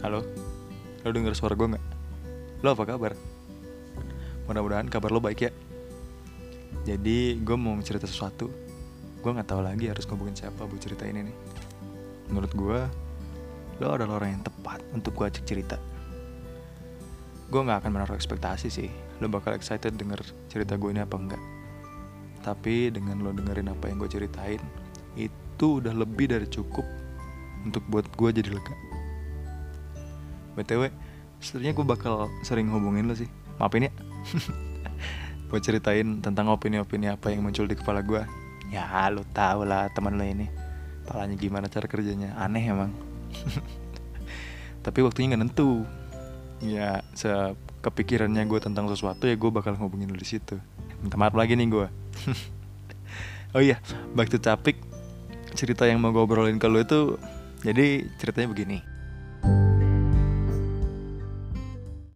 Halo, lo denger suara gue nggak? Lo apa kabar? Mudah-mudahan kabar lo baik ya. Jadi gue mau cerita sesuatu. Gue nggak tahu lagi harus ngomongin siapa buat cerita ini nih. Menurut gue, lo adalah orang yang tepat untuk gue ajak cerita. Gue nggak akan menaruh ekspektasi sih. Lo bakal excited denger cerita gue ini apa enggak. Tapi dengan lo dengerin apa yang gue ceritain, itu udah lebih dari cukup untuk buat gue jadi lega. BTW, sebenarnya gue bakal sering hubungin lo sih. Maafin ya. Buat ceritain tentang opini-opini apa yang muncul di kepala gue. Ya, lo tau lah teman lo ini. Palanya gimana cara kerjanya. Aneh emang. Tapi waktunya nggak nentu. Ya, kepikirannya gue tentang sesuatu ya gue bakal ngubungin lo di situ. Minta maaf lagi nih gue. oh iya, back to topic. Cerita yang mau gue obrolin ke lo itu, jadi ceritanya begini